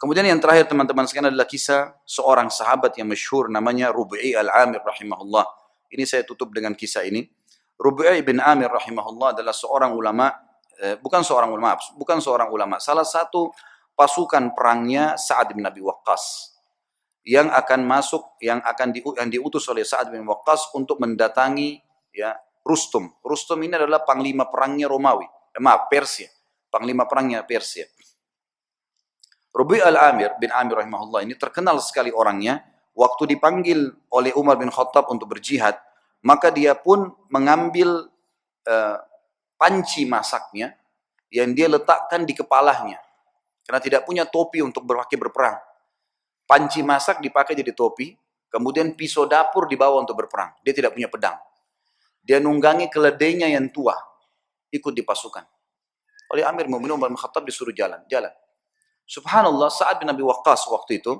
Kemudian yang terakhir teman-teman sekalian adalah kisah seorang sahabat yang masyhur namanya Rubi'i al-Amir rahimahullah. Ini saya tutup dengan kisah ini. Rubi'i bin Amir rahimahullah adalah seorang ulama, eh, bukan seorang ulama, bukan seorang ulama, salah satu pasukan perangnya Sa'ad bin Abi Waqqas yang akan masuk yang akan di, yang diutus oleh Sa'ad bin Waqqas untuk mendatangi ya Rustum. Rustum ini adalah panglima perangnya Romawi, eh, maaf Persia, panglima perangnya Persia. Rubi al-Amir bin Amir rahimahullah ini terkenal sekali orangnya. Waktu dipanggil oleh Umar bin Khattab untuk berjihad, maka dia pun mengambil uh, panci masaknya yang dia letakkan di kepalanya. Karena tidak punya topi untuk berpakai berperang. Panci masak dipakai jadi topi, kemudian pisau dapur dibawa untuk berperang. Dia tidak punya pedang. Dia nunggangi keledainya yang tua, ikut di pasukan. Oleh Amir Mu'min Umar bin Khattab disuruh jalan, jalan. Subhanallah, saat bin Abi Waqqas waktu itu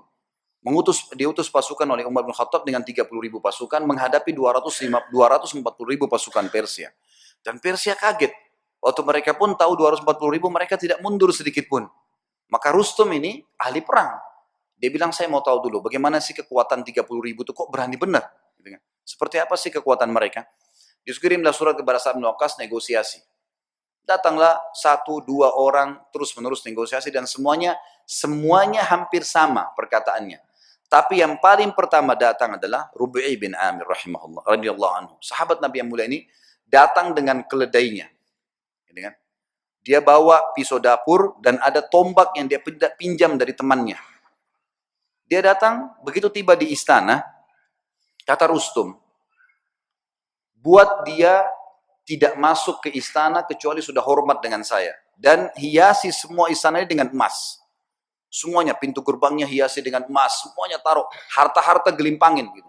mengutus diutus pasukan oleh Umar bin Khattab dengan 30 ribu pasukan menghadapi 250, 240 ribu pasukan Persia. Dan Persia kaget. Waktu mereka pun tahu 240 ribu, mereka tidak mundur sedikit pun. Maka Rustum ini ahli perang. Dia bilang, saya mau tahu dulu, bagaimana sih kekuatan 30 ribu itu kok berani benar? Gitu kan. Seperti apa sih kekuatan mereka? Dikirimlah surat kepada Sa'ad bin Waqqas negosiasi. Datanglah satu dua orang terus menerus negosiasi dan semuanya semuanya hampir sama perkataannya. Tapi yang paling pertama datang adalah Rubi'i bin Amir rahimahullah radhiyallahu anhu. Sahabat Nabi yang mulia ini datang dengan keledainya. Kan? Dia bawa pisau dapur dan ada tombak yang dia pinjam dari temannya. Dia datang, begitu tiba di istana, kata Rustum, buat dia tidak masuk ke istana kecuali sudah hormat dengan saya. Dan hiasi semua istana ini dengan emas. Semuanya, pintu gerbangnya hiasi dengan emas. Semuanya taruh harta-harta gelimpangin gitu.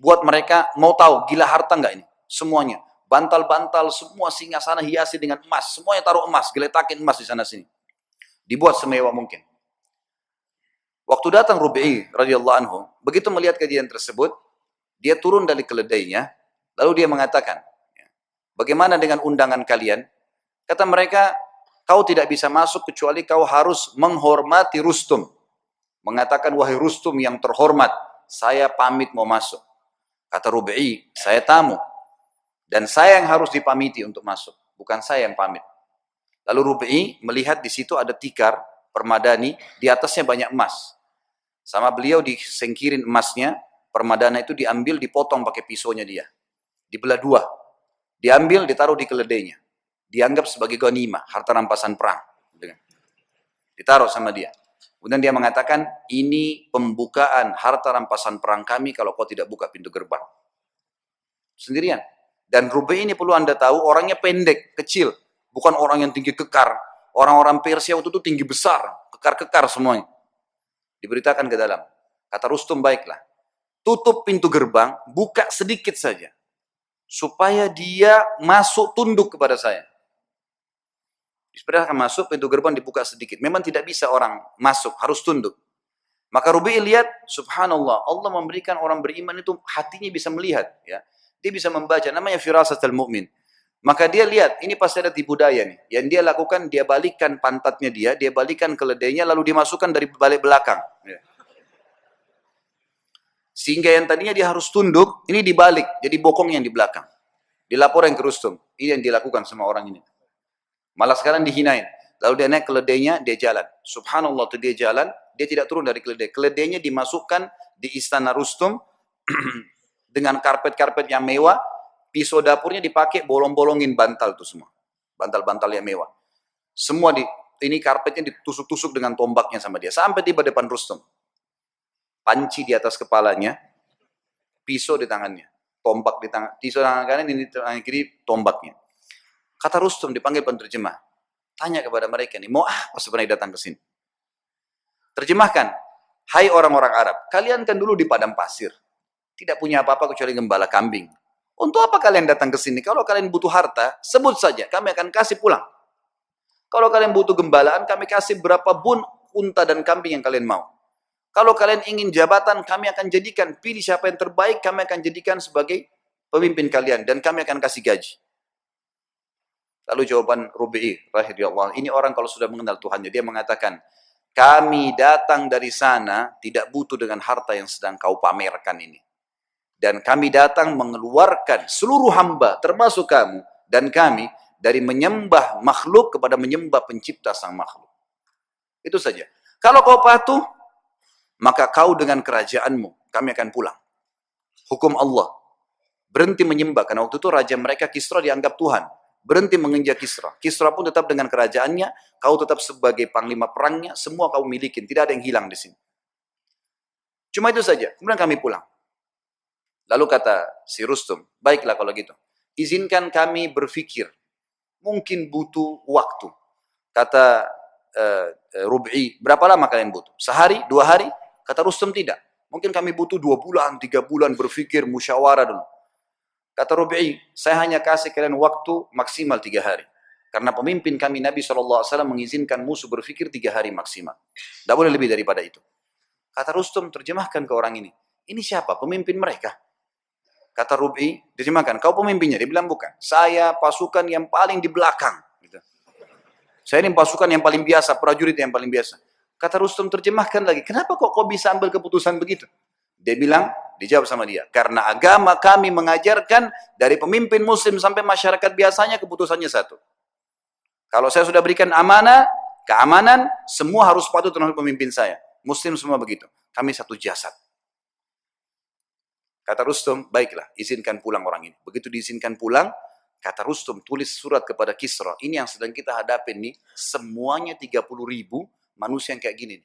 Buat mereka mau tahu gila harta enggak ini? Semuanya. Bantal-bantal semua singa sana hiasi dengan emas. Semuanya taruh emas, geletakin emas di sana sini. Dibuat semewah mungkin. Waktu datang Rubi'i radhiyallahu anhu, begitu melihat kejadian tersebut, dia turun dari keledainya, lalu dia mengatakan, Bagaimana dengan undangan kalian? Kata mereka, kau tidak bisa masuk kecuali kau harus menghormati Rustum. Mengatakan, wahai Rustum yang terhormat, saya pamit mau masuk. Kata Rubi'i, saya tamu. Dan saya yang harus dipamiti untuk masuk, bukan saya yang pamit. Lalu Rubi'i melihat di situ ada tikar, permadani, di atasnya banyak emas. Sama beliau disengkirin emasnya, permadana itu diambil, dipotong pakai pisaunya dia. Dibelah dua, Diambil, ditaruh di keledainya. Dianggap sebagai ghanimah, harta rampasan perang. Ditaruh sama dia. Kemudian dia mengatakan, ini pembukaan harta rampasan perang kami kalau kau tidak buka pintu gerbang. Sendirian. Dan Rubai ini perlu anda tahu, orangnya pendek, kecil. Bukan orang yang tinggi kekar. Orang-orang Persia waktu itu tinggi besar, kekar-kekar semuanya. Diberitakan ke dalam. Kata Rustum, baiklah. Tutup pintu gerbang, buka sedikit saja supaya dia masuk tunduk kepada saya. Diperintahkan masuk, pintu gerbang dibuka sedikit. Memang tidak bisa orang masuk, harus tunduk. Maka Rubi lihat, subhanallah, Allah memberikan orang beriman itu hatinya bisa melihat. ya Dia bisa membaca, namanya firasatul mu'min. Maka dia lihat, ini pasti ada tipu daya nih. Yang dia lakukan, dia balikkan pantatnya dia, dia balikkan keledainya, lalu dimasukkan dari balik belakang. Ya. Sehingga yang tadinya dia harus tunduk, ini dibalik, jadi bokong yang di belakang. Dilaporin ke Rustum. Ini yang dilakukan sama orang ini. Malah sekarang dihinain. Lalu dia naik keledainya, dia jalan. Subhanallah, tuh dia jalan, dia tidak turun dari keledai. Keledainya dimasukkan di istana Rustum dengan karpet-karpet yang mewah. Pisau dapurnya dipakai bolong-bolongin bantal itu semua. Bantal-bantal yang mewah. Semua di ini karpetnya ditusuk-tusuk dengan tombaknya sama dia. Sampai tiba depan Rustum panci di atas kepalanya, pisau di tangannya, tombak di tangan, pisau di tangan kanan, ini di tangan kiri, tombaknya. Kata Rustum dipanggil penerjemah, tanya kepada mereka nih, mau apa sebenarnya datang ke sini? Terjemahkan, hai orang-orang Arab, kalian kan dulu di padang pasir, tidak punya apa-apa kecuali gembala kambing. Untuk apa kalian datang ke sini? Kalau kalian butuh harta, sebut saja, kami akan kasih pulang. Kalau kalian butuh gembalaan, kami kasih berapa bun unta dan kambing yang kalian mau. Kalau kalian ingin jabatan, kami akan jadikan, pilih siapa yang terbaik, kami akan jadikan sebagai pemimpin kalian. Dan kami akan kasih gaji. Lalu jawaban Rubi'i, rahimahullah, ini orang kalau sudah mengenal Tuhannya, dia mengatakan, kami datang dari sana tidak butuh dengan harta yang sedang kau pamerkan ini. Dan kami datang mengeluarkan seluruh hamba termasuk kamu dan kami dari menyembah makhluk kepada menyembah pencipta sang makhluk. Itu saja. Kalau kau patuh, maka kau dengan kerajaanmu, kami akan pulang. Hukum Allah. Berhenti menyembah, karena waktu itu raja mereka Kisra dianggap Tuhan. Berhenti menginjak Kisra. Kisra pun tetap dengan kerajaannya, kau tetap sebagai panglima perangnya, semua kau milikin, tidak ada yang hilang di sini. Cuma itu saja, kemudian kami pulang. Lalu kata si Rustum, baiklah kalau gitu. Izinkan kami berpikir. Mungkin butuh waktu. Kata uh, Rub'i, berapa lama kalian butuh? Sehari? Dua hari? Kata Rustum tidak. Mungkin kami butuh dua bulan, tiga bulan berpikir, musyawarah dulu. Kata Rub'i, saya hanya kasih kalian waktu maksimal tiga hari. Karena pemimpin kami Nabi SAW mengizinkan musuh berpikir tiga hari maksimal. Tidak boleh lebih daripada itu. Kata Rustum, terjemahkan ke orang ini. Ini siapa? Pemimpin mereka. Kata Rubi, diterjemahkan, kau pemimpinnya. Dia bilang bukan. Saya pasukan yang paling di belakang. Gitu. Saya ini pasukan yang paling biasa, prajurit yang paling biasa. Kata Rustum terjemahkan lagi, kenapa kok kau bisa ambil keputusan begitu? Dia bilang, dijawab sama dia, karena agama kami mengajarkan dari pemimpin muslim sampai masyarakat biasanya keputusannya satu. Kalau saya sudah berikan amanah, keamanan, semua harus patuh terhadap pemimpin saya. Muslim semua begitu. Kami satu jasad. Kata Rustum, baiklah, izinkan pulang orang ini. Begitu diizinkan pulang, kata Rustum, tulis surat kepada Kisra. Ini yang sedang kita hadapin nih, semuanya 30 ribu manusia yang kayak gini.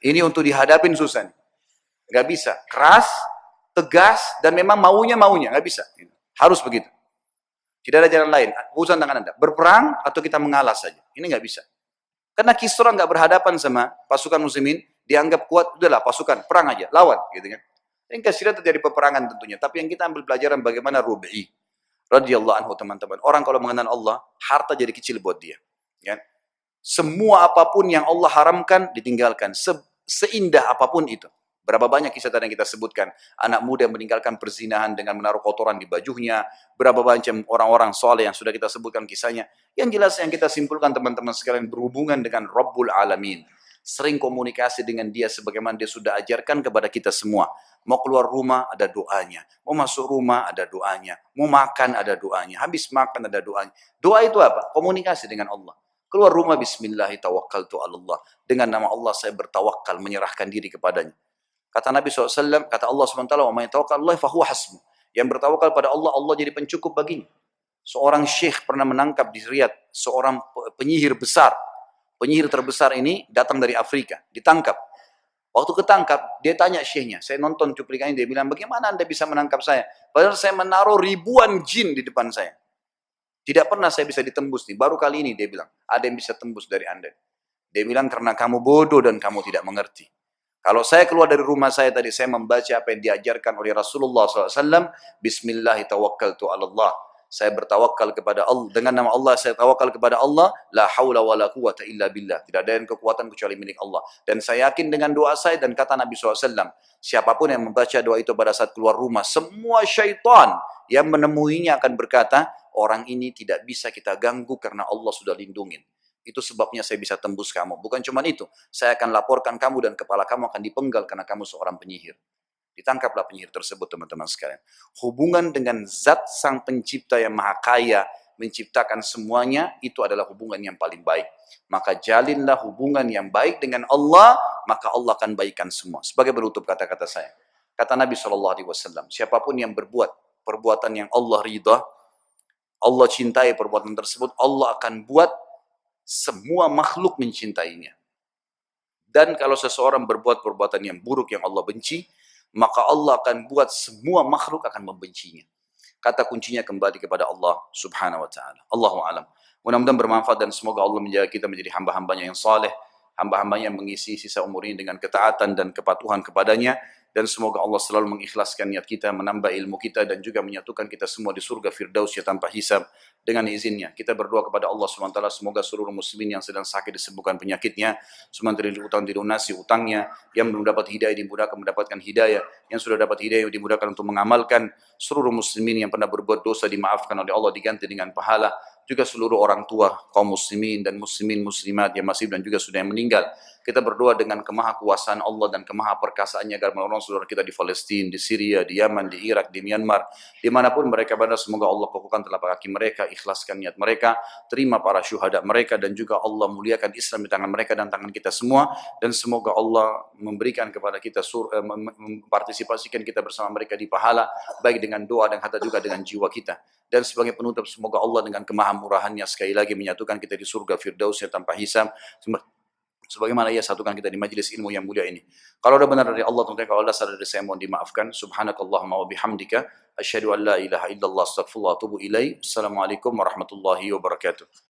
Ini untuk dihadapin susah nih. Gak bisa. Keras, tegas, dan memang maunya maunya. Gak bisa. Harus begitu. Tidak ada jalan lain. Urusan tangan anda. Berperang atau kita mengalah saja. Ini gak bisa. Karena Kisra gak berhadapan sama pasukan muslimin, dianggap kuat, udahlah pasukan, perang aja, lawan. gitu kan. Ringkas cerita terjadi peperangan tentunya. Tapi yang kita ambil pelajaran bagaimana Rubi'i radhiyallahu anhu teman-teman. Orang kalau mengenal Allah, harta jadi kecil buat dia. Ya. Semua apa pun yang Allah haramkan ditinggalkan. Se seindah apa pun itu. Berapa banyak kisah tadi yang kita sebutkan. Anak muda yang meninggalkan perzinahan dengan menaruh kotoran di bajunya. Berapa banyak orang-orang soleh yang sudah kita sebutkan kisahnya. Yang jelas yang kita simpulkan teman-teman sekalian berhubungan dengan Rabbul Alamin. Sering komunikasi dengan dia sebagaimana dia sudah ajarkan kepada kita semua. Mau keluar rumah ada doanya. Mau masuk rumah ada doanya. Mau makan ada doanya. Habis makan ada doanya. Doa itu apa? Komunikasi dengan Allah. Keluar rumah bismillah tawakkaltu Allah. Dengan nama Allah saya bertawakal menyerahkan diri kepadanya. Kata Nabi SAW, kata Allah SWT, wa may Allah fahuwa hasmu. Yang bertawakal pada Allah, Allah jadi pencukup baginya. Seorang syekh pernah menangkap di Riyadh, seorang penyihir besar. Penyihir terbesar ini datang dari Afrika, ditangkap. Waktu ketangkap, dia tanya syekhnya, saya nonton cuplikannya, dia bilang, bagaimana anda bisa menangkap saya? Padahal saya menaruh ribuan jin di depan saya. Tidak pernah saya bisa ditembus nih, baru kali ini dia bilang, ada yang bisa tembus dari anda. Dia bilang, karena kamu bodoh dan kamu tidak mengerti. Kalau saya keluar dari rumah saya tadi, saya membaca apa yang diajarkan oleh Rasulullah SAW, Bismillahirrahmanirrahim saya bertawakal kepada Allah dengan nama Allah saya tawakal kepada Allah la haula wala quwata illa billah tidak ada yang kekuatan kecuali milik Allah dan saya yakin dengan doa saya dan kata Nabi SAW siapa pun yang membaca doa itu pada saat keluar rumah semua syaitan yang menemuinya akan berkata orang ini tidak bisa kita ganggu karena Allah sudah lindungin itu sebabnya saya bisa tembus kamu bukan cuma itu saya akan laporkan kamu dan kepala kamu akan dipenggal karena kamu seorang penyihir Ditangkaplah penyihir tersebut teman-teman sekalian. Hubungan dengan zat sang pencipta yang maha kaya, menciptakan semuanya, itu adalah hubungan yang paling baik. Maka jalinlah hubungan yang baik dengan Allah, maka Allah akan baikkan semua. Sebagai penutup kata-kata saya. Kata Nabi SAW, siapa pun yang berbuat perbuatan yang Allah ridha, Allah cintai perbuatan tersebut, Allah akan buat semua makhluk mencintainya. Dan kalau seseorang berbuat perbuatan yang buruk yang Allah benci, maka Allah akan buat semua makhluk akan membencinya. Kata kuncinya kembali kepada Allah subhanahu wa ta'ala. Allahu alam. Mudah-mudahan bermanfaat dan semoga Allah menjaga kita menjadi hamba-hambanya yang saleh, hamba-hambanya yang mengisi sisa umur ini dengan ketaatan dan kepatuhan kepadanya, dan semoga Allah selalu mengikhlaskan niat kita, menambah ilmu kita dan juga menyatukan kita semua di surga firdaus ya tanpa hisab dengan izinnya. Kita berdoa kepada Allah SWT semoga seluruh muslimin yang sedang sakit disembuhkan penyakitnya, yang utang dilunasi utangnya, yang belum dapat hidayah dimudahkan mendapatkan hidayah, yang sudah dapat hidayah dimudahkan untuk mengamalkan, seluruh muslimin yang pernah berbuat dosa dimaafkan oleh Allah diganti dengan pahala, juga seluruh orang tua kaum muslimin dan muslimin muslimat yang masih dan juga sudah yang meninggal. Kita berdoa dengan kemahakuasaan Allah dan kemahaperkasaannya agar menolong saudara kita di Palestina, di Syria, di Yaman, di Irak, di Myanmar, di mana pun mereka berada, semoga Allah kokohkan telapak kaki mereka, ikhlaskan niat mereka, terima para syuhada mereka dan juga Allah muliakan Islam di tangan mereka dan tangan kita semua dan semoga Allah memberikan kepada kita sur, eh, mempartisipasikan kita bersama mereka di pahala baik dengan doa dan kata juga dengan jiwa kita. Dan sebagai penutup semoga Allah dengan kemahamurahannya sekali lagi menyatukan kita di surga firdausnya tanpa hisab sebagaimana ia satukan kita di majlis ilmu yang mulia ini. Kalau ada benar dari Allah, tentunya kalau ada salah dari saya mohon dimaafkan. Subhanakallahumma wa bihamdika asyhadu an la ilaha illallah astaghfirullah wa atubu. Assalamualaikum warahmatullahi wabarakatuh.